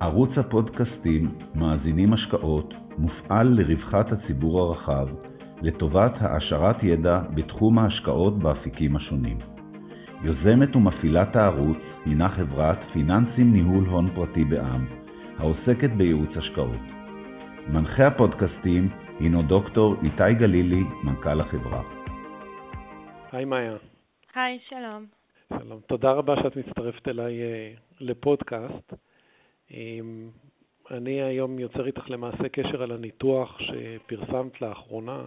ערוץ הפודקאסטים מאזינים השקעות מופעל לרווחת הציבור הרחב, לטובת העשרת ידע בתחום ההשקעות באפיקים השונים. יוזמת ומפעילת הערוץ הינה חברת פיננסים ניהול הון פרטי בע"מ, העוסקת בייעוץ השקעות. מנחה הפודקאסטים הינו דוקטור איתי גלילי, מנכ"ל החברה. היי מאיה. היי, שלום. שלום. תודה רבה שאת מצטרפת אליי uh, לפודקאסט. אני היום יוצר איתך למעשה קשר על הניתוח שפרסמת לאחרונה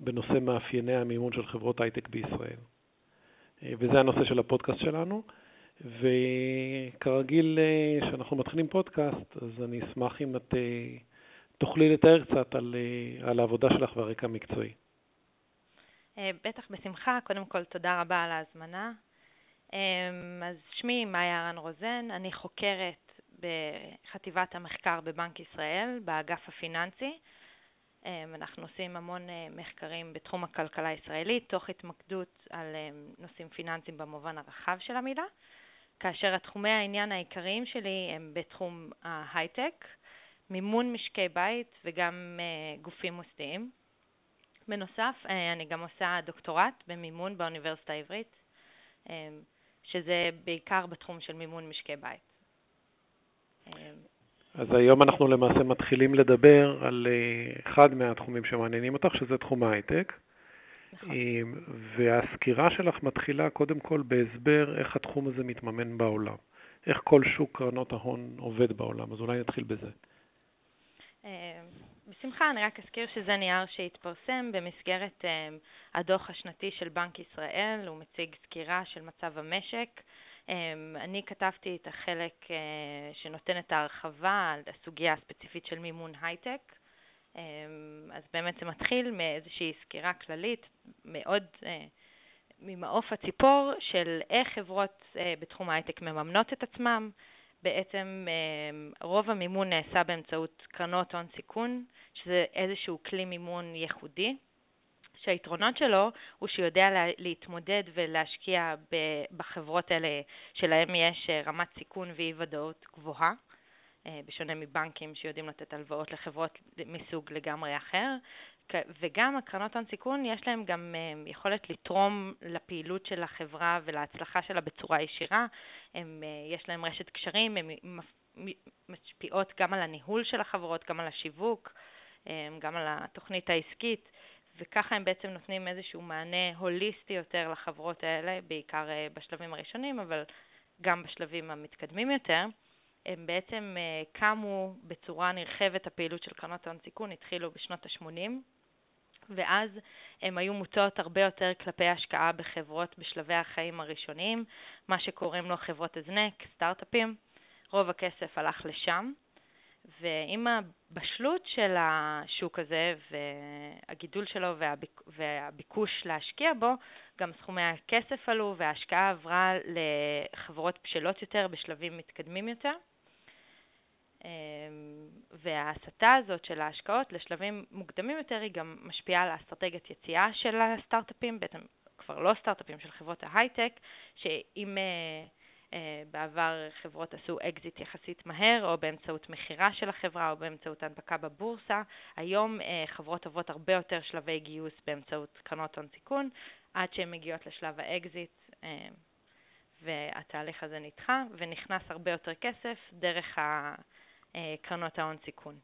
בנושא מאפייני המימון של חברות הייטק בישראל. וזה הנושא של הפודקאסט שלנו. וכרגיל, uh, כשאנחנו מתחילים פודקאסט, אז אני אשמח אם את uh, תוכלי לתאר קצת על, uh, על העבודה שלך והרקע המקצועי. בטח בשמחה. קודם כל, תודה רבה על ההזמנה. אז שמי מאיה רן רוזן, אני חוקרת בחטיבת המחקר בבנק ישראל, באגף הפיננסי. אמ, אנחנו עושים המון אה, מחקרים בתחום הכלכלה הישראלית, תוך התמקדות על אמ, נושאים פיננסיים במובן הרחב של המילה, כאשר התחומי העניין העיקריים שלי הם בתחום ההייטק, מימון משקי בית וגם אה, גופים מוסדיים. בנוסף, אה, אני גם עושה דוקטורט במימון באוניברסיטה העברית, שזה בעיקר בתחום של מימון משקי בית. אז היום אנחנו למעשה מתחילים לדבר על אה, אחד מהתחומים שמעניינים אותך, שזה תחום ההייטק. נכון. אה, והסקירה שלך מתחילה קודם כל בהסבר איך התחום הזה מתממן בעולם, איך כל שוק קרנות ההון עובד בעולם, אז אולי נתחיל בזה. אה, בשמחה, אני רק אזכיר שזה נייר שהתפרסם במסגרת um, הדוח השנתי של בנק ישראל, הוא מציג סקירה של מצב המשק. Um, אני כתבתי את החלק uh, שנותן את ההרחבה על הסוגיה הספציפית של מימון הייטק. Um, אז באמת זה מתחיל מאיזושהי סקירה כללית מאוד uh, ממעוף הציפור של איך חברות uh, בתחום ההייטק מממנות את עצמם, בעצם רוב המימון נעשה באמצעות קרנות הון סיכון, שזה איזשהו כלי מימון ייחודי, שהיתרונות שלו הוא שהוא יודע להתמודד ולהשקיע בחברות האלה שלהם יש אה, רמת סיכון ואי-ודאות גבוהה, אה, בשונה מבנקים שיודעים לתת הלוואות לחברות מסוג לגמרי אחר, וגם הקרנות הון סיכון יש להם גם אה, יכולת לתרום לפעילות של החברה ולהצלחה שלה בצורה ישירה. הם, יש להם רשת קשרים, הן משפיעות גם על הניהול של החברות, גם על השיווק, גם על התוכנית העסקית, וככה הם בעצם נותנים איזשהו מענה הוליסטי יותר לחברות האלה, בעיקר אה, בשלבים הראשונים, אבל גם בשלבים המתקדמים יותר. הם בעצם אה, קמו בצורה נרחבת, הפעילות של קרנות ההון סיכון התחילו בשנות ה-80, ואז הם היו מוטות הרבה יותר כלפי השקעה בחברות בשלבי החיים הראשוניים, מה שקוראים לו חברות הזנק, סטארט-אפים. רוב הכסף הלך לשם, ועם הבשלות של השוק הזה והגידול שלו והביק, והביקוש להשקיע בו, גם סכומי הכסף עלו וההשקעה עברה לחברות בשלות יותר בשלבים מתקדמים יותר. אמ, וההסתה הזאת של ההשקעות לשלבים מוקדמים יותר היא גם משפיעה על האסטרטגיית יציאה של הסטארט-אפים, בעצם כבר לא סטארט-אפים של חברות ההייטק, שאם אה, בעבר חברות עשו אקזיט יחסית מהר, או באמצעות מכירה של החברה, או באמצעות הנפקה בבורסה. היום אה, חברות עוברות הרבה יותר שלבי גיוס באמצעות קרנות הון סיכון, עד שהן מגיעות לשלב האקזיט, אה, והתהליך הזה נדחה, ונכנס הרבה יותר כסף דרך קרנות ההון סיכון.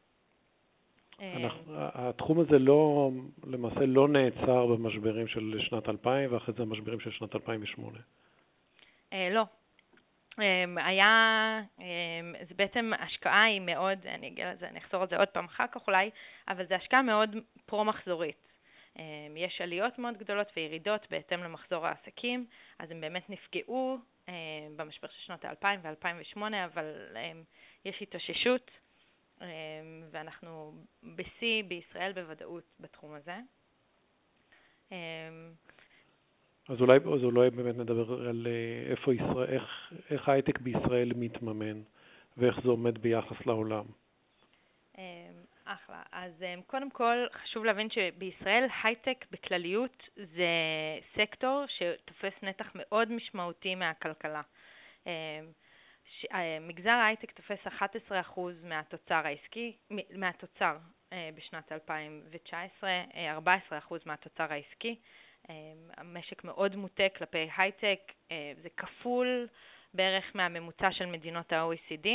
אנחנו, התחום הזה לא, למעשה לא נעצר במשברים של שנת 2000 ואחרי זה המשברים של שנת 2008. לא, היה, אמ, זה בעצם השקעה היא מאוד, אני אגיד על זה, אני אחזור על זה עוד פעם אחר כך אולי, אבל זו השקעה מאוד פרו-מחזורית. אמ, יש עליות מאוד גדולות וירידות בהתאם למחזור העסקים, אז הם באמת נפגעו במשבר של שנות ה-2000 ו-2008, אבל יש התאוששות, ואנחנו בשיא בישראל בוודאות בתחום הזה. אז אולי, אז אולי באמת נדבר על אה, איפה ישראל, איך, איך ההייטק בישראל מתממן ואיך זה עומד ביחס לעולם. אמ, אחלה. אז אמ, קודם כל חשוב להבין שבישראל הייטק בכלליות זה סקטור שתופס נתח מאוד משמעותי מהכלכלה. אמ, מגזר ההייטק תופס 11% מהתוצר העסקי, מהתוצר בשנת 2019, 14% מהתוצר העסקי. המשק מאוד מוטה כלפי הייטק, זה כפול בערך מהממוצע של מדינות ה-OECD,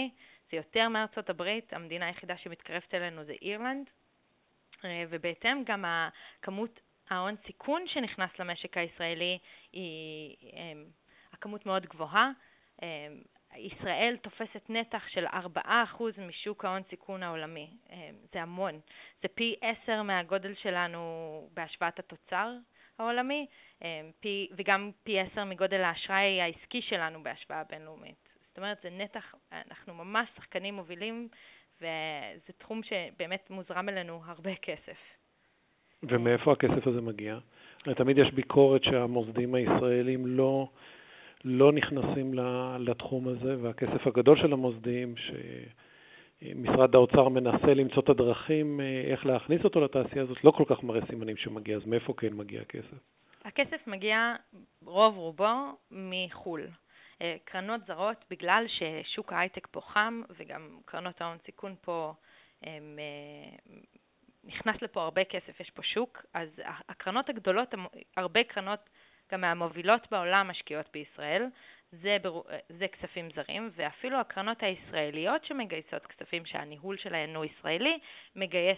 זה יותר מארצות הברית, המדינה היחידה שמתקרבת אלינו זה אירלנד, ובהתאם גם הכמות ההון סיכון שנכנס למשק הישראלי היא הכמות מאוד גבוהה. ישראל תופסת נתח של 4% משוק ההון סיכון העולמי. זה המון. זה פי 10 מהגודל שלנו בהשוואת התוצר העולמי, פי, וגם פי 10 מגודל האשראי העסקי שלנו בהשוואה בינלאומית. זאת אומרת, זה נתח, אנחנו ממש שחקנים מובילים, וזה תחום שבאמת מוזרם אלינו הרבה כסף. ומאיפה הכסף הזה מגיע? תמיד יש ביקורת שהמוסדים הישראלים לא, לא נכנסים לתחום הזה, והכסף הגדול של המוסדים, שמשרד האוצר מנסה למצוא את הדרכים אה, איך להכניס אותו לתעשייה הזאת, לא כל כך מראה סימנים שמגיע, אז מאיפה כן מגיע הכסף? הכסף מגיע רוב רובו מחו"ל. אה, קרנות זרות, בגלל ששוק ההייטק פה חם וגם קרנות ההון סיכון פה הם, אה, נכנס לפה הרבה כסף, יש פה שוק, אז הקרנות הגדולות, הרבה קרנות גם מהמובילות בעולם משקיעות בישראל, זה, בר... זה כספים זרים, ואפילו הקרנות הישראליות שמגייסות כספים שהניהול שלהן הוא ישראלי, מגייס...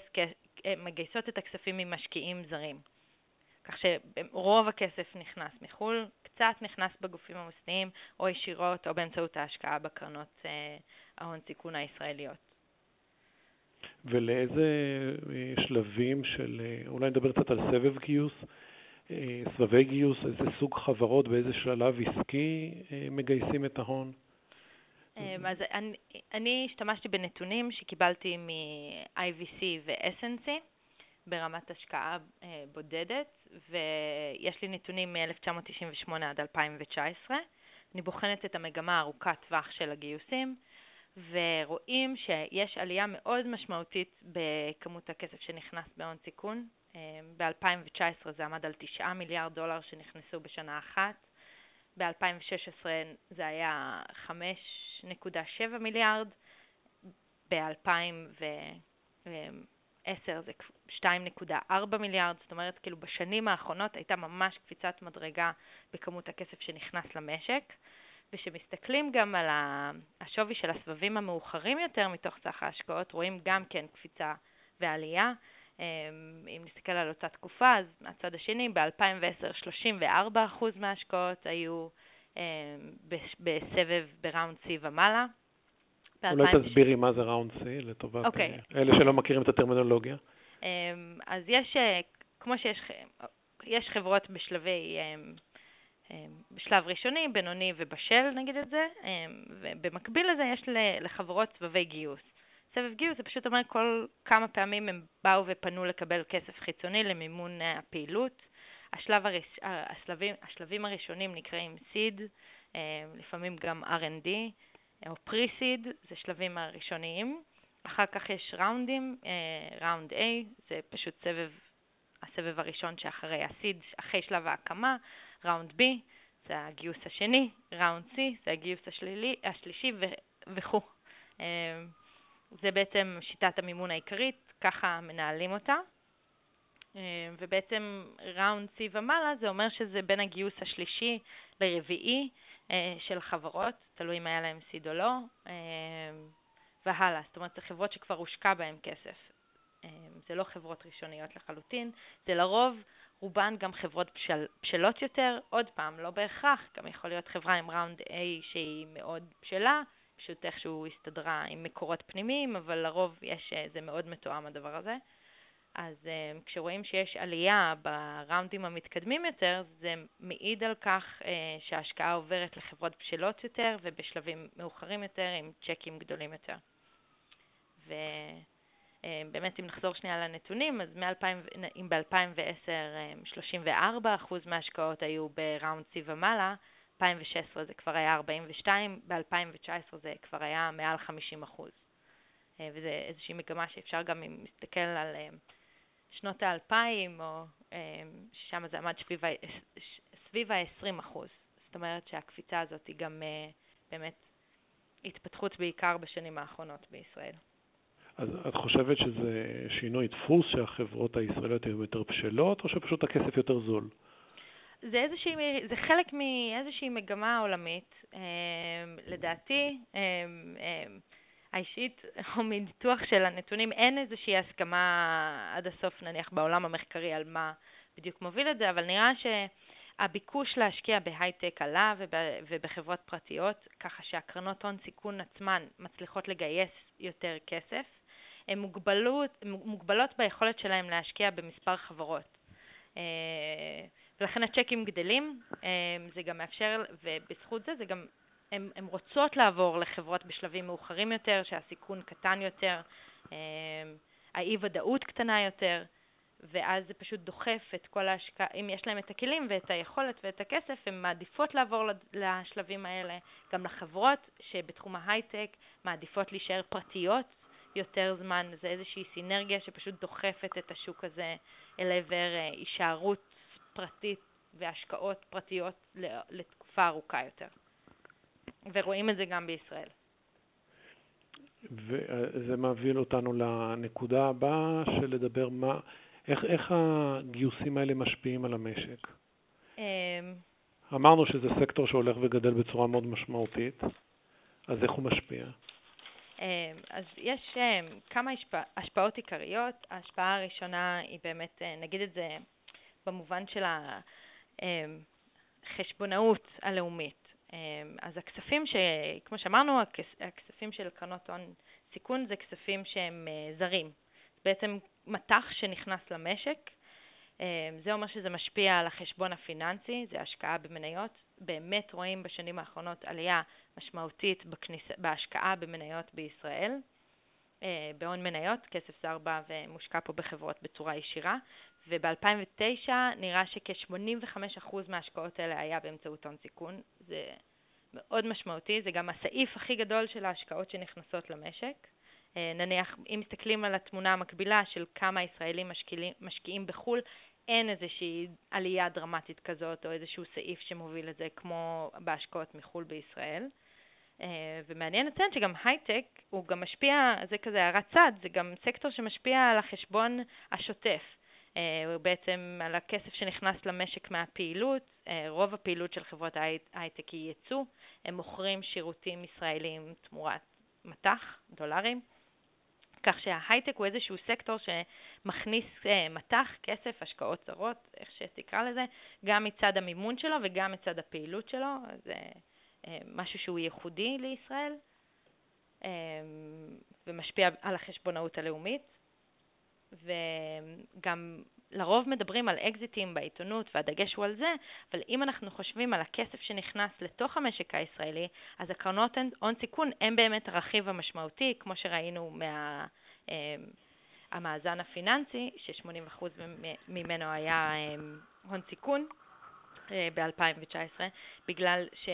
מגייסות את הכספים ממשקיעים זרים. כך שרוב הכסף נכנס מחו"ל, קצת נכנס בגופים המוסדיים, או ישירות או באמצעות ההשקעה בקרנות אה, ההון סיכון הישראליות. ולאיזה אה, שלבים של, אה, אולי נדבר קצת על סבב גיוס, סבבי גיוס, איזה סוג חברות, באיזה שלב עסקי מגייסים את ההון? אז אני, אני השתמשתי בנתונים שקיבלתי מ-IVC ו-SNC ברמת השקעה בודדת, ויש לי נתונים מ-1998 עד 2019. אני בוחנת את המגמה ארוכת טווח של הגיוסים, ורואים שיש עלייה מאוד משמעותית בכמות הכסף שנכנס בהון סיכון. ב-2019 זה עמד על 9 מיליארד דולר שנכנסו בשנה אחת, ב-2016 זה היה 5.7 מיליארד, ב-2010 זה 2.4 מיליארד, זאת אומרת, כאילו בשנים האחרונות הייתה ממש קפיצת מדרגה בכמות הכסף שנכנס למשק. וכשמסתכלים גם על השווי של הסבבים המאוחרים יותר מתוך סך ההשקעות, רואים גם כן קפיצה ועלייה. אמ, אם נסתכל על אותה תקופה, אז מהצד השני, ב-2010 34% מההשקעות היו אמ, בסבב בראונד C ומעלה. אולי תסבירי מה זה ראונד C לטובת okay. אוקיי. אלה שלא מכירים את הטרמינולוגיה. אמ, אז יש, אה, כמו שיש יש חברות בשלבי בשלב ראשוני, בינוני ובשל, נגיד את זה, ובמקביל לזה יש לחברות סבבי גיוס. סבב גיוס זה פשוט אומר כל כמה פעמים הם באו ופנו לקבל כסף חיצוני למימון אה, הפעילות. השלב הראש, השלבים, השלבים הראשונים נקראים סיד, אמ, לפעמים גם R&D או פרי-סיד, זה שלבים הראשוניים. אחר כך יש ראונדים, ראונד A, זה פשוט סבב, הסבב הראשון שאחרי הסיד, אחרי שלב ההקמה, ראונד B זה הגיוס השני, ראונד C זה הגיוס השלילי, השלישי וכו'. זה בעצם שיטת המימון העיקרית, ככה מנהלים אותה. אמ, ובעצם ראונד C ומעלה זה אומר שזה בין הגיוס השלישי לרביעי אה, של חברות, תלוי אם היה להם סיד או לא, אמ, והלאה. זאת אומרת, זה חברות שכבר הושקע בהן כסף. זה לא חברות ראשוניות לחלוטין, זה לרוב רובן גם חברות בשל, בשלות יותר, עוד פעם, לא בהכרח, גם יכול להיות חברה עם ראונד A שהיא מאוד בשלה, פשוט איכשהו הסתדרה עם מקורות פנימיים, אבל לרוב יש, אה, זה מאוד מתואם הדבר הזה. אז um, כשרואים שיש עלייה בראונדים המתקדמים יותר, זה מעיד על כך uh, שההשקעה עוברת לחברות בשלות יותר ובשלבים מאוחרים יותר עם צ'קים גדולים יותר. ו... אה, באמת, אם נחזור שנייה לנתונים, אז מ-2000, אם ב-2010 34% מההשקעות היו בראונד C ומעלה, 2016 זה כבר היה 42, ב-2019 זה כבר היה מעל 50 אה, וזה איזושהי מגמה שאפשר גם אם נסתכל על אה, שנות האלפיים, או ששם זה עמד סביב, סביב ה-20 זאת אומרת שהקפיצה הזאת היא גם באמת התפתחות בעיקר בשנים האחרונות בישראל. אז את חושבת שזה שינוי דפוס שהחברות הישראליות היו יותר בשלות, או שפשוט הכסף יותר זול? זה, איזושהי, זה חלק מאיזושהי מגמה עולמית. אה, לדעתי, אה, אה, האישית, או מניתוח של הנתונים, אין איזושהי הסכמה עד הסוף, נניח, בעולם המחקרי על מה בדיוק מוביל את זה, אבל נראה שהביקוש להשקיע בהייטק עלה ובחברות פרטיות, ככה שהקרנות הון סיכון עצמן מצליחות לגייס יותר כסף. הן מוגבלות, מוגבלות ביכולת שלהן להשקיע במספר חברות. ולכן הצ'קים גדלים, זה גם מאפשר, ובזכות זה זה גם הן רוצות לעבור לחברות בשלבים מאוחרים יותר, שהסיכון קטן יותר, אמ, האי-ודאות קטנה יותר, ואז זה פשוט דוחף את כל ההשקעה, אם יש להן את הכלים ואת היכולת ואת הכסף, הן מעדיפות לעבור לשלבים האלה. גם לחברות שבתחום ההייטק מעדיפות להישאר פרטיות יותר זמן, זה איזושהי סינרגיה שפשוט דוחפת את השוק הזה אל עבר אה, הישארות פרטית והשקעות פרטיות לתקופה ארוכה יותר. ורואים את זה גם בישראל. וזה מעביר אותנו לנקודה הבאה של לדבר מה, איך, איך הגיוסים האלה משפיעים על המשק. אמ, אמרנו שזה סקטור שהולך וגדל בצורה מאוד משמעותית, אז איך הוא משפיע? אמ, אז יש אמ, כמה השפעות עיקריות. ההשפעה הראשונה היא באמת, אה, נגיד את זה במובן של החשבונאות הלאומית. אמ, אז הכספים, ש... כמו שאמרנו, הכספים של קרנות הון סיכון זה כספים שהם אה, זרים. בעצם מטח שנכנס למשק. אמ, זה אומר שזה משפיע על החשבון הפיננסי, זה השקעה במניות. באמת רואים בשנים האחרונות עלייה משמעותית בכניס... בהשקעה במניות בישראל. אה, בהון מניות, כסף זר בא ומושקע פה בחברות בצורה ישירה, וב-2009 נראה שכ-85% מההשקעות האלה היה באמצעות הון סיכון. זה מאוד משמעותי, זה גם הסעיף הכי גדול של ההשקעות שנכנסות למשק. אה, נניח, אם מסתכלים על התמונה המקבילה של כמה ישראלים משקיעים, משקיעים בחו"ל, אין איזושהי עלייה דרמטית כזאת או איזשהו סעיף שמוביל לזה כמו בהשקעות מחו"ל בישראל. אה, ומעניין לציין שגם הייטק הוא גם משפיע, זה כזה הערת צד, זה גם סקטור שמשפיע על החשבון השוטף. אה, בעצם על הכסף שנכנס למשק מהפעילות. אה, רוב הפעילות של חברות ההייטק היא ייצוא, הם מוכרים שירותים ישראלים תמורת מטח, דולרים, כך שההייטק הוא איזשהו סקטור שמכניס אה, מטח, כסף, השקעות זרות, איך שתקרא לזה, גם מצד המימון שלו וגם מצד הפעילות שלו, זה משהו שהוא ייחודי לישראל ומשפיע על החשבונאות הלאומית. וגם לרוב מדברים על אקזיטים בעיתונות והדגש הוא על זה, אבל אם אנחנו חושבים על הכסף שנכנס לתוך המשק הישראלי, אז הקרנות הון סיכון הם באמת הרכיב המשמעותי, כמו שראינו מה... אה, המאזן הפיננסי, ש-80% ממנו היה אה, הון סיכון אה, ב-2019, בגלל ש...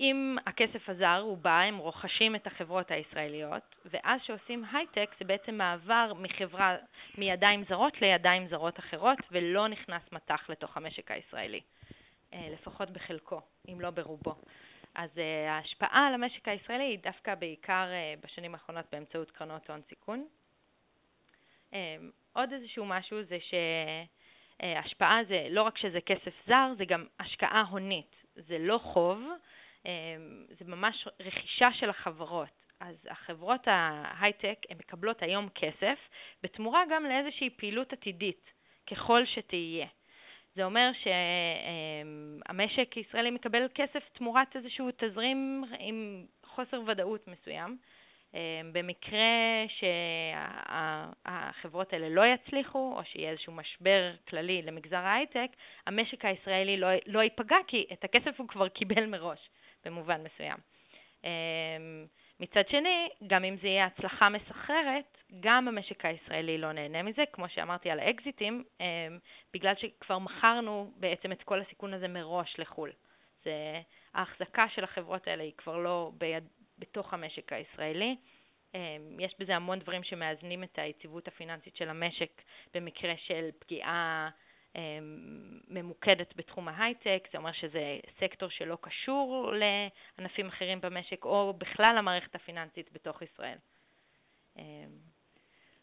אם הכסף הזר הוא בא, הם רוכשים את החברות הישראליות, ואז שעושים הייטק זה בעצם מעבר מחברה, מידיים זרות לידיים זרות אחרות, ולא נכנס מטח לתוך המשק הישראלי, אה, לפחות בחלקו, אם לא ברובו. אז uh, ההשפעה על המשק הישראלי היא דווקא בעיקר uh, בשנים האחרונות באמצעות קרנות הון סיכון. עוד איזשהו משהו זה שהשפעה זה לא רק שזה כסף זר, זה גם השקעה הונית. זה לא חוב, זה ממש רכישה של החברות. אז החברות ההייטק, הן מקבלות היום כסף, בתמורה גם לאיזושהי פעילות עתידית, ככל שתהיה. זה אומר שהמשק הישראלי מקבל כסף תמורת איזשהו תזרים עם חוסר ודאות מסוים. אמ, במקרה שהחברות האלה לא יצליחו, או שיהיה איזשהו משבר כללי למגזר ההייטק, המשק הישראלי לא, לא ייפגע, כי את הכסף הוא כבר קיבל מראש. במובן מסוים. אמ, מצד שני, גם אם זה יהיה הצלחה מסחררת, גם המשק הישראלי לא נהנה מזה, כמו שאמרתי על האקזיטים, אמ, בגלל שכבר מכרנו בעצם את כל הסיכון הזה מראש לחו"ל. זה, ההחזקה של החברות האלה היא כבר לא ביד, בתוך המשק הישראלי. אמ, יש בזה המון דברים שמאזנים את היציבות הפיננסית של המשק במקרה של פגיעה ממוקדת בתחום ההייטק, זה אומר שזה סקטור שלא קשור לענפים אחרים במשק או בכלל למערכת הפיננסית בתוך ישראל.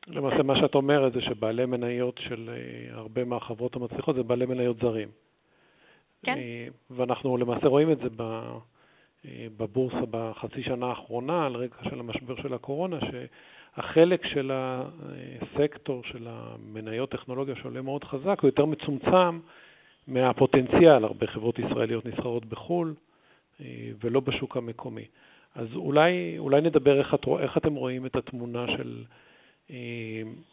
למעשה מה שאת אומרת זה שבעלי מניות של אה, הרבה מהחברות המצליחות זה בעלי מניות זרים. כן. אה, ואנחנו למעשה רואים את זה אה, בבורסה בחצי שנה האחרונה, על רקע של המשבר של הקורונה, שהחלק של הסקטור של המניות טכנולוגיה שעולה מאוד חזק הוא יותר מצומצם מהפוטנציאל. הרבה חברות ישראליות נסחרות בחו"ל ולא בשוק המקומי. אז אולי, אולי נדבר איך, את, איך אתם רואים את התמונה של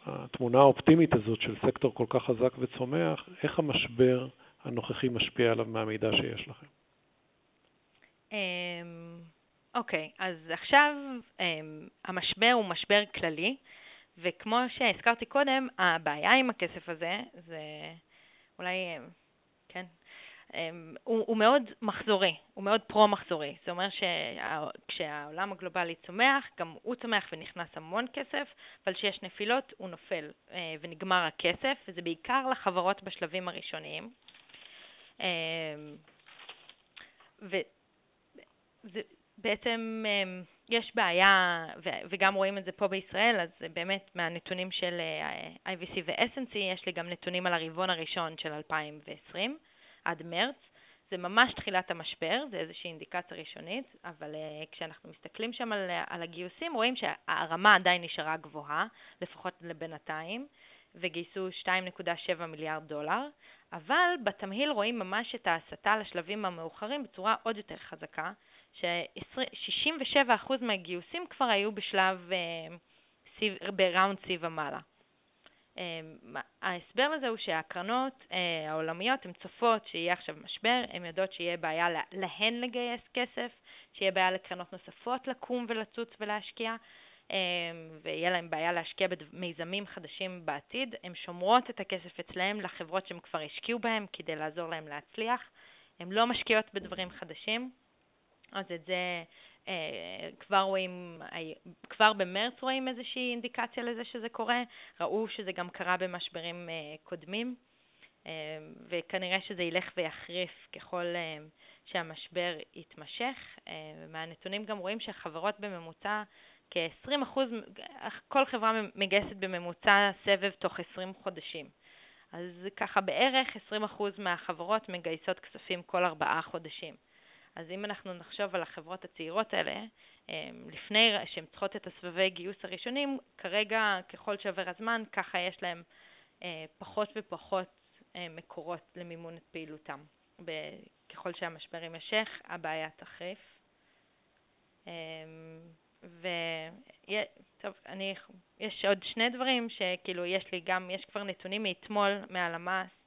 התמונה האופטימית הזאת של סקטור כל כך חזק וצומח, איך המשבר הנוכחי משפיע עליו מהמידע שיש לכם? אוקיי, okay, אז עכשיו um, המשבר הוא משבר כללי, וכמו שהזכרתי קודם, הבעיה עם הכסף הזה זה אולי, כן, אמ, הוא, הוא מאוד מחזורי, הוא מאוד פרו-מחזורי. זאת אומרת שכשהעולם הגלובלי צומח, גם הוא צומח ונכנס המון כסף, אבל כשיש נפילות הוא נופל אה, ונגמר הכסף, וזה בעיקר לחברות בשלבים הראשוניים. אמ, ובעצם אמ, יש בעיה, וגם רואים את זה פה בישראל, אז באמת מהנתונים של אה, IVC ו-SNC יש לי גם נתונים על הרבעון הראשון של 2020. עד מרץ. זה ממש תחילת המשבר, זה איזושהי אינדיקציה ראשונית, אבל uh, כשאנחנו מסתכלים שם על, על הגיוסים, רואים שהרמה עדיין נשארה גבוהה, לפחות לבינתיים, וגייסו 2.7 מיליארד דולר, אבל בתמהיל רואים ממש את ההסתה לשלבים המאוחרים בצורה עוד יותר חזקה, ש-67% מהגיוסים כבר היו בשלב, uh, בראונד C ומעלה. אמ, ההסבר לזה הוא שהקרנות אה, העולמיות הן צופות שיהיה עכשיו משבר, הן יודעות שיהיה בעיה להן לגייס כסף, שיהיה בעיה לקרנות נוספות לקום ולצוץ ולהשקיע, ויהיה להן בעיה להשקיע במיזמים חדשים בעתיד. הן שומרות את הכסף אצלהן לחברות שהן כבר השקיעו בהן כדי לעזור להן להצליח. הן לא משקיעות בדברים חדשים, אז את זה אה, כבר רואים, כבר במרץ רואים איזושהי אינדיקציה לזה שזה קורה, ראו שזה גם קרה במשברים אה, קודמים, אה, וכנראה שזה ילך ויחריף ככל שהמשבר יתמשך. מהנתונים גם רואים שהחברות בממוצע, כ-20%, כל חברה מגייסת בממוצע סבב תוך 20 חודשים. אז ככה בערך 20% מהחברות מגייסות כספים כל ארבעה חודשים. אז אם אנחנו נחשוב על החברות הצעירות האלה, אמ, לפני שהן צריכות את הסבבי גיוס הראשונים, כרגע, ככל שעובר הזמן, ככה יש להן אה, פחות ופחות אה, מקורות למימון את פעילותם. ככל שהמשבר יימשך, הבעיה תחריף. אמ, וטוב, אני, יש עוד שני דברים שכאילו יש לי גם, יש כבר נתונים מאתמול מהלמ"ס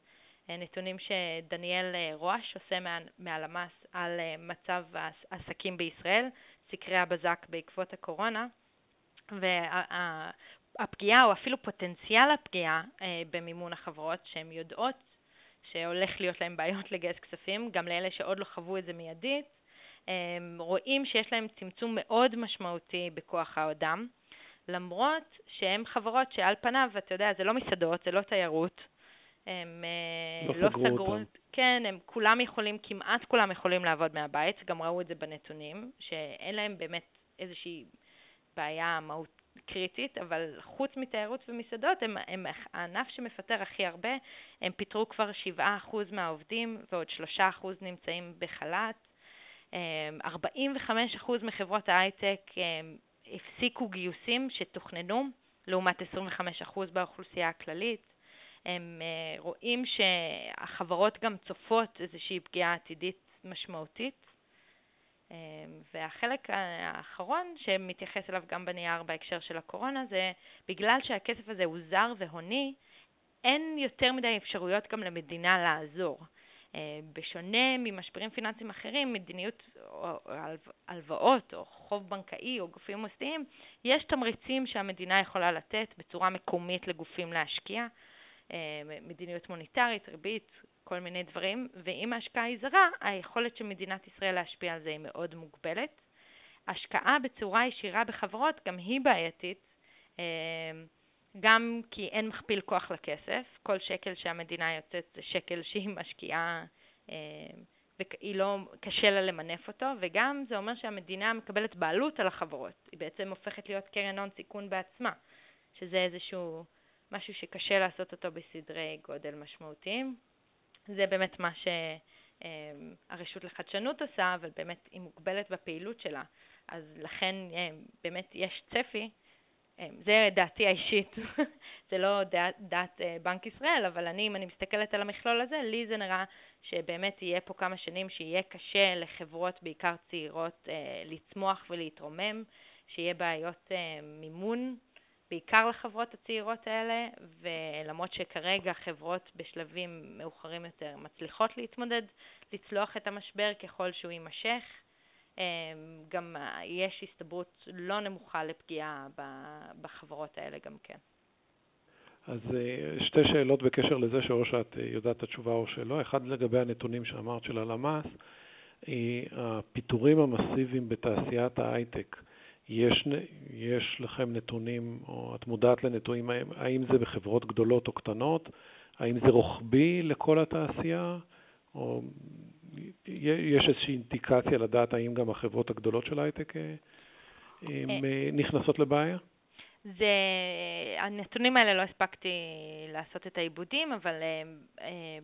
נתונים שדניאל אה, רואש עושה מהלמ"ס על אה, מצב העסקים בישראל, סקרי הבזק בעקבות הקורונה, והפגיעה או אפילו פוטנציאל הפגיעה במימון החברות שהן יודעות שהולך להיות להן בעיות לגייס כספים, גם לאלה שעוד לא חוו את זה מיידית, רואים שיש להם צמצום מאוד משמעותי בכוח האדם, למרות שהן חברות שעל פניו, אתה יודע, זה לא מסעדות, זה לא תיירות, הם אה, לא, לא סגרו, אותם. כן, הם כולם יכולים, כמעט כולם יכולים לעבוד מהבית, גם ראו את זה בנתונים, שאין להם באמת איזושהי בעיה מהות קריטית, אבל חוץ מתיירות ומסעדות, הם, הם הענף שמפטר הכי הרבה, הם פיטרו כבר 7% מהעובדים ועוד 3% נמצאים בחל"ת. 45% אה, מחברות ההייטק אה, הפסיקו גיוסים שתוכננו, לעומת 25% באוכלוסייה הכללית. הם אה, רואים שהחברות גם צופות איזושהי פגיעה עתידית משמעותית. אה, והחלק האחרון שמתייחס אליו גם בנייר בהקשר של הקורונה זה בגלל שהכסף הזה הוא זר והוני, אין יותר מדי אפשרויות גם למדינה לעזור. אה, בשונה ממשברים פיננסיים אחרים, מדיניות או הלוואות או חוב בנקאי או גופים מוסדיים, יש תמריצים שהמדינה יכולה לתת בצורה מקומית לגופים להשקיע. אה, מדיניות מוניטרית, ריבית, כל מיני דברים, ואם ההשקעה היא זרה, היכולת של מדינת ישראל להשפיע על זה היא מאוד מוגבלת. השקעה בצורה ישירה בחברות גם היא בעייתית. אה, גם כי אין מכפיל כוח לכסף, כל שקל שהמדינה יוצאת זה שקל שהיא משקיעה אה, והיא לא, קשה לה למנף אותו, וגם זה אומר שהמדינה מקבלת בעלות על החברות, היא בעצם הופכת להיות קרן הון סיכון בעצמה, שזה איזשהו משהו שקשה לעשות אותו בסדרי גודל משמעותיים. זה באמת מה שהרשות לחדשנות עושה, אבל באמת היא מוגבלת בפעילות שלה. אז לכן אה, באמת יש צפי, אה, זה דעתי האישית, זה לא דעת, דעת אה, בנק ישראל, אבל אני, אם אני מסתכלת על המכלול הזה, לי זה נראה שבאמת יהיה פה כמה שנים שיהיה קשה לחברות, בעיקר צעירות, לצמוח ולהתרומם, שיהיה בעיות מימון בעיקר לחברות הצעירות האלה, ולמרות שכרגע חברות בשלבים מאוחרים יותר מצליחות להתמודד, לצלוח את המשבר ככל שהוא יימשך, אמ, גם יש הסתברות לא נמוכה לפגיעה בחברות האלה גם כן. אז אה, שתי שאלות בקשר לזה, שאו שאת אה, יודעת את התשובה או שלא. אחד לגבי הנתונים שאמרת של הלמ"ס, הפיטורים המסיביים בתעשיית ההייטק. יש, יש לכם נתונים, או את מודעת לנתונים, האם זה בחברות גדולות או קטנות? האם זה רוחבי לכל התעשייה? או יש איזושהי אינדיקציה לדעת האם גם החברות הגדולות של הייטק אה, אה, נכנסות לבעיה? זה, הנתונים האלה לא הספקתי לעשות את העיבודים, אבל אה,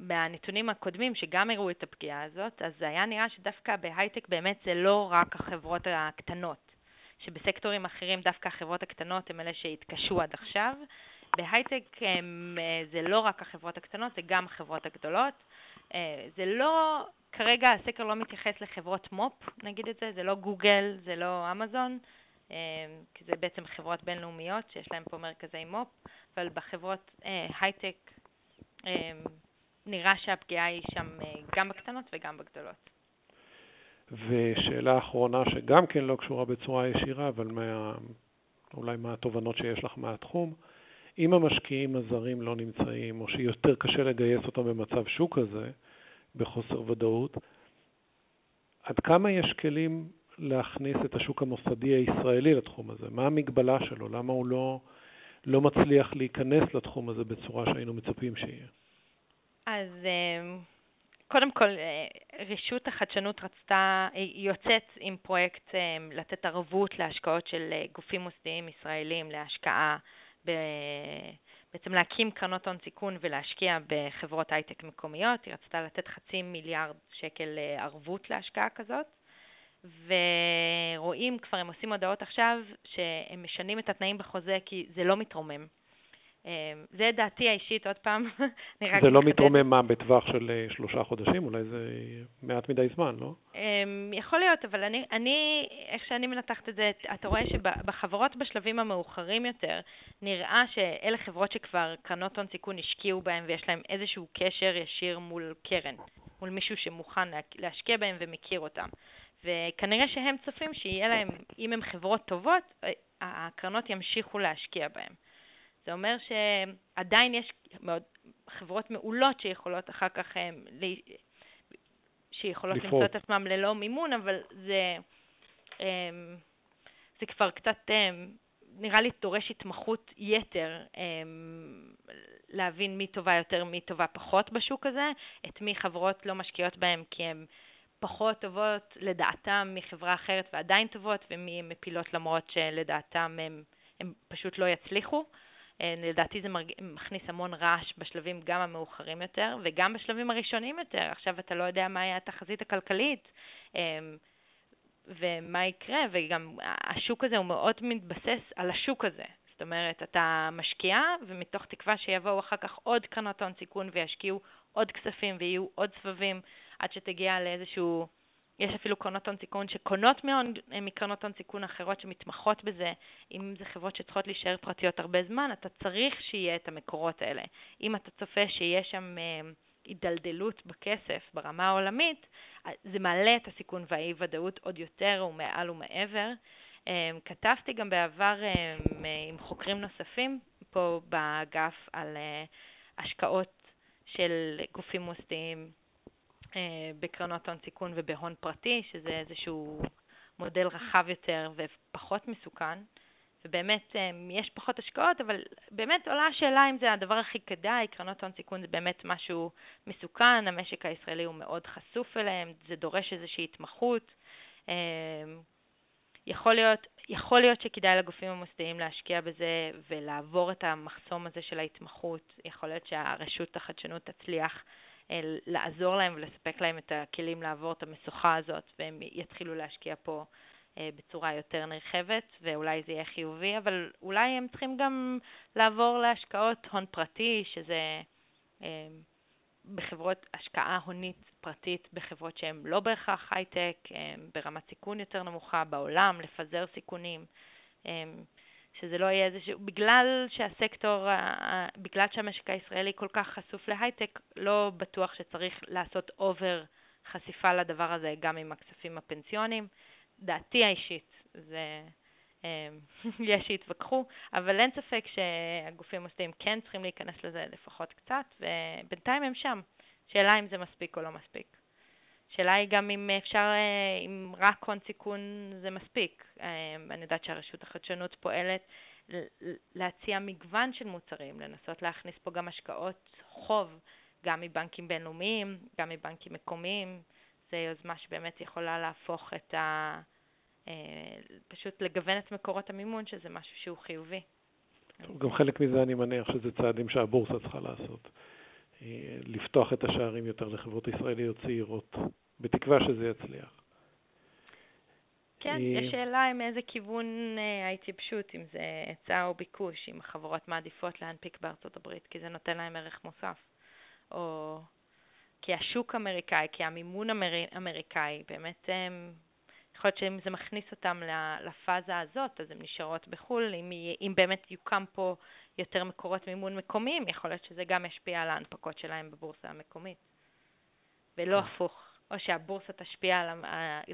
מהנתונים הקודמים שגם הראו את הפגיעה הזאת, אז זה היה נראה שדווקא בהייטק באמת זה לא רק החברות הקטנות, שבסקטורים אחרים דווקא החברות הקטנות הן אלה שהתקשו עד עכשיו. בהייטק הם, זה לא רק החברות הקטנות, זה גם החברות הגדולות. אה, זה לא, כרגע הסקר לא מתייחס לחברות מו"פ, נגיד את זה, זה לא גוגל, זה לא אמזון, אה, כי זה בעצם חברות בינלאומיות שיש להן פה מרכזי מו"פ, אבל בחברות אה, הייטק נראה שהפגיעה היא שם גם בקטנות וגם בגדולות. ושאלה אחרונה, שגם כן לא קשורה בצורה ישירה, אבל מה, אולי מה התובנות שיש לך מהתחום, אם המשקיעים הזרים לא נמצאים, או שיותר קשה לגייס אותם במצב שוק כזה, בחוסר ודאות, עד כמה יש כלים להכניס את השוק המוסדי הישראלי לתחום הזה? מה המגבלה שלו? למה הוא לא, לא מצליח להיכנס לתחום הזה בצורה שהיינו מצפים שיהיה? אז אה, קודם כל, אה, רשות החדשנות רצתה, היא יוצאת עם פרויקט אה, לתת ערבות להשקעות של גופים מוסדיים ישראלים להשקעה בעצם להקים קרנות הון סיכון ולהשקיע בחברות הייטק מקומיות. היא רצתה לתת חצי מיליארד שקל אה, ערבות להשקעה כזאת. ורואים, כבר הם עושים הודעות עכשיו, שהם משנים את התנאים בחוזה כי זה לא מתרומם. אמ, זה דעתי האישית, עוד פעם. זה לא מתרומם מה, בטווח של אה, שלושה חודשים? אולי זה מעט מדי זמן, לא? אמ, יכול להיות, אבל אני, אני, איך שאני מנתחת את זה, אתה רואה שבחברות בשלבים המאוחרים יותר, נראה שאלה חברות שכבר קרנות הון סיכון השקיעו בהן ויש להן איזשהו קשר ישיר מול קרן, מול מישהו שמוכן להשקיע בהן ומכיר אותם. וכנראה שהם צופים שיהיה להם, אם הן חברות טובות, אה, הקרנות ימשיכו להשקיע בהן. זה אומר שעדיין יש מאוד, חברות מעולות שיכולות אחר כך, אה, שיכולות לפעול. למצוא את עצמם ללא מימון, אבל זה, אה, זה כבר קצת, אה, נראה לי דורש התמחות יתר להבין מי טובה יותר, מי טובה פחות בשוק הזה, את מי חברות לא משקיעות בהם כי הן פחות טובות לדעתם מחברה אחרת ועדיין טובות, ומי הן מפילות למרות שלדעתם הם פשוט לא יצליחו. אה, לדעתי זה. מכניס המון רעש בשלבים גם המאוחרים יותר וגם בשלבים הראשונים יותר. עכשיו אתה לא יודע מה היה התחזית הכלכלית אה, ומה יקרה, וגם השוק הזה הוא מאוד מתבסס על השוק הזה. זאת אומרת, אתה משקיע, ומתוך תקווה שיבואו אחר כך עוד קרנות הון סיכון וישקיעו עוד כספים ויהיו עוד סבבים עד שתגיע לאיזשהו יש אפילו קרנות הון סיכון שקונות אה, מקרנות הון סיכון אחרות שמתמחות בזה. אם זה חברות שצריכות להישאר פרטיות הרבה זמן, אתה צריך שיהיה את המקורות האלה. אם אתה צופה שיש שם אה, הידלדלות בכסף ברמה העולמית, אה, זה מעלה את הסיכון והאי-ודאות עוד יותר ומעל ומעבר. כתבתי גם בעבר עם חוקרים נוספים פה באגף על השקעות של גופים מוסדיים בקרנות הון סיכון ובהון פרטי, שזה איזשהו מודל רחב יותר ופחות מסוכן. ובאמת יש פחות השקעות, אבל באמת עולה השאלה אם זה הדבר הכי כדאי, קרנות הון סיכון זה באמת משהו מסוכן, המשק הישראלי הוא מאוד חשוף אליהם, זה דורש איזושהי התמחות. יכול להיות, יכול להיות שכדאי לגופים המוסדיים להשקיע בזה ולעבור את המחסום הזה של ההתמחות. יכול להיות שהרשות החדשנות תצליח אה, לעזור להם ולספק להם את הכלים לעבור את המשוכה הזאת, והם יתחילו להשקיע פה אה, בצורה יותר נרחבת, ואולי זה יהיה חיובי, אבל אולי הם צריכים גם לעבור להשקעות הון פרטי, שזה אה, בחברות השקעה הונית פרטית בחברות שהן לא בהכרח הייטק, ברמת סיכון יותר נמוכה בעולם, לפזר סיכונים, שזה לא יהיה איזשהו, בגלל שהסקטור, בגלל שהמשק הישראלי כל כך חשוף להייטק, לא בטוח שצריך לעשות אובר חשיפה לדבר הזה גם עם הכספים הפנסיוניים. דעתי האישית, זה, יש שיתווכחו, אבל אין ספק שהגופים המוסדיים כן צריכים להיכנס לזה לפחות קצת, ובינתיים הם שם. שאלה אם זה מספיק או לא מספיק. שאלה היא גם אם אפשר, אה, אם רק הון סיכון זה מספיק. אה, אני יודעת שהרשות החדשנות פועלת להציע מגוון של מוצרים, לנסות להכניס פה גם השקעות חוב, גם מבנקים בינלאומיים, גם מבנקים מקומיים. זו יוזמה שבאמת יכולה להפוך את ה... אה, פשוט לגוון את מקורות המימון, שזה משהו שהוא חיובי. גם חלק מזה אני מניח שזה צעדים שהבורסה צריכה לעשות. לפתוח את השערים יותר לחברות ישראליות צעירות, בתקווה שזה יצליח. כן, יש שאלה עם איזה כיוון אה, ההתייבשות, אם זה היצע או ביקוש, אם החברות מעדיפות להנפיק בארצות הברית, כי זה נותן להם ערך מוסף. או כי השוק אמריקאי, כי המימון אמר... אמריקאי, באמת הם יכול להיות שאם זה מכניס אותם לפאזה הזאת, אז הן נשארות בחו"ל. אם, אם באמת יוקם פה יותר מקורות מימון מקומיים, יכול להיות שזה גם ישפיע על ההנפקות שלהם בבורסה המקומית. ולא כן. הפוך. או שהבורסה תשפיע על...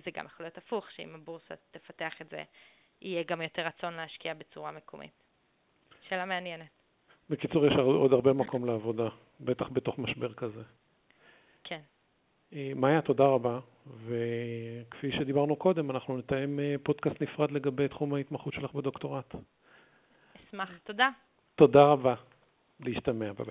זה גם יכול להיות הפוך, שאם הבורסה תפתח את זה, יהיה גם יותר רצון להשקיע בצורה מקומית. שאלה מעניינת. בקיצור, יש עוד הרבה מקום לעבודה, בטח בתוך משבר כזה. כן. אה, מאיה, תודה רבה, וכפי שדיברנו קודם, אנחנו נתאם אה, פודקאסט נפרד לגבי תחום ההתמחות שלך בדוקטורט. אשמח, תודה. תודה רבה. להשתמע, ביי ביי.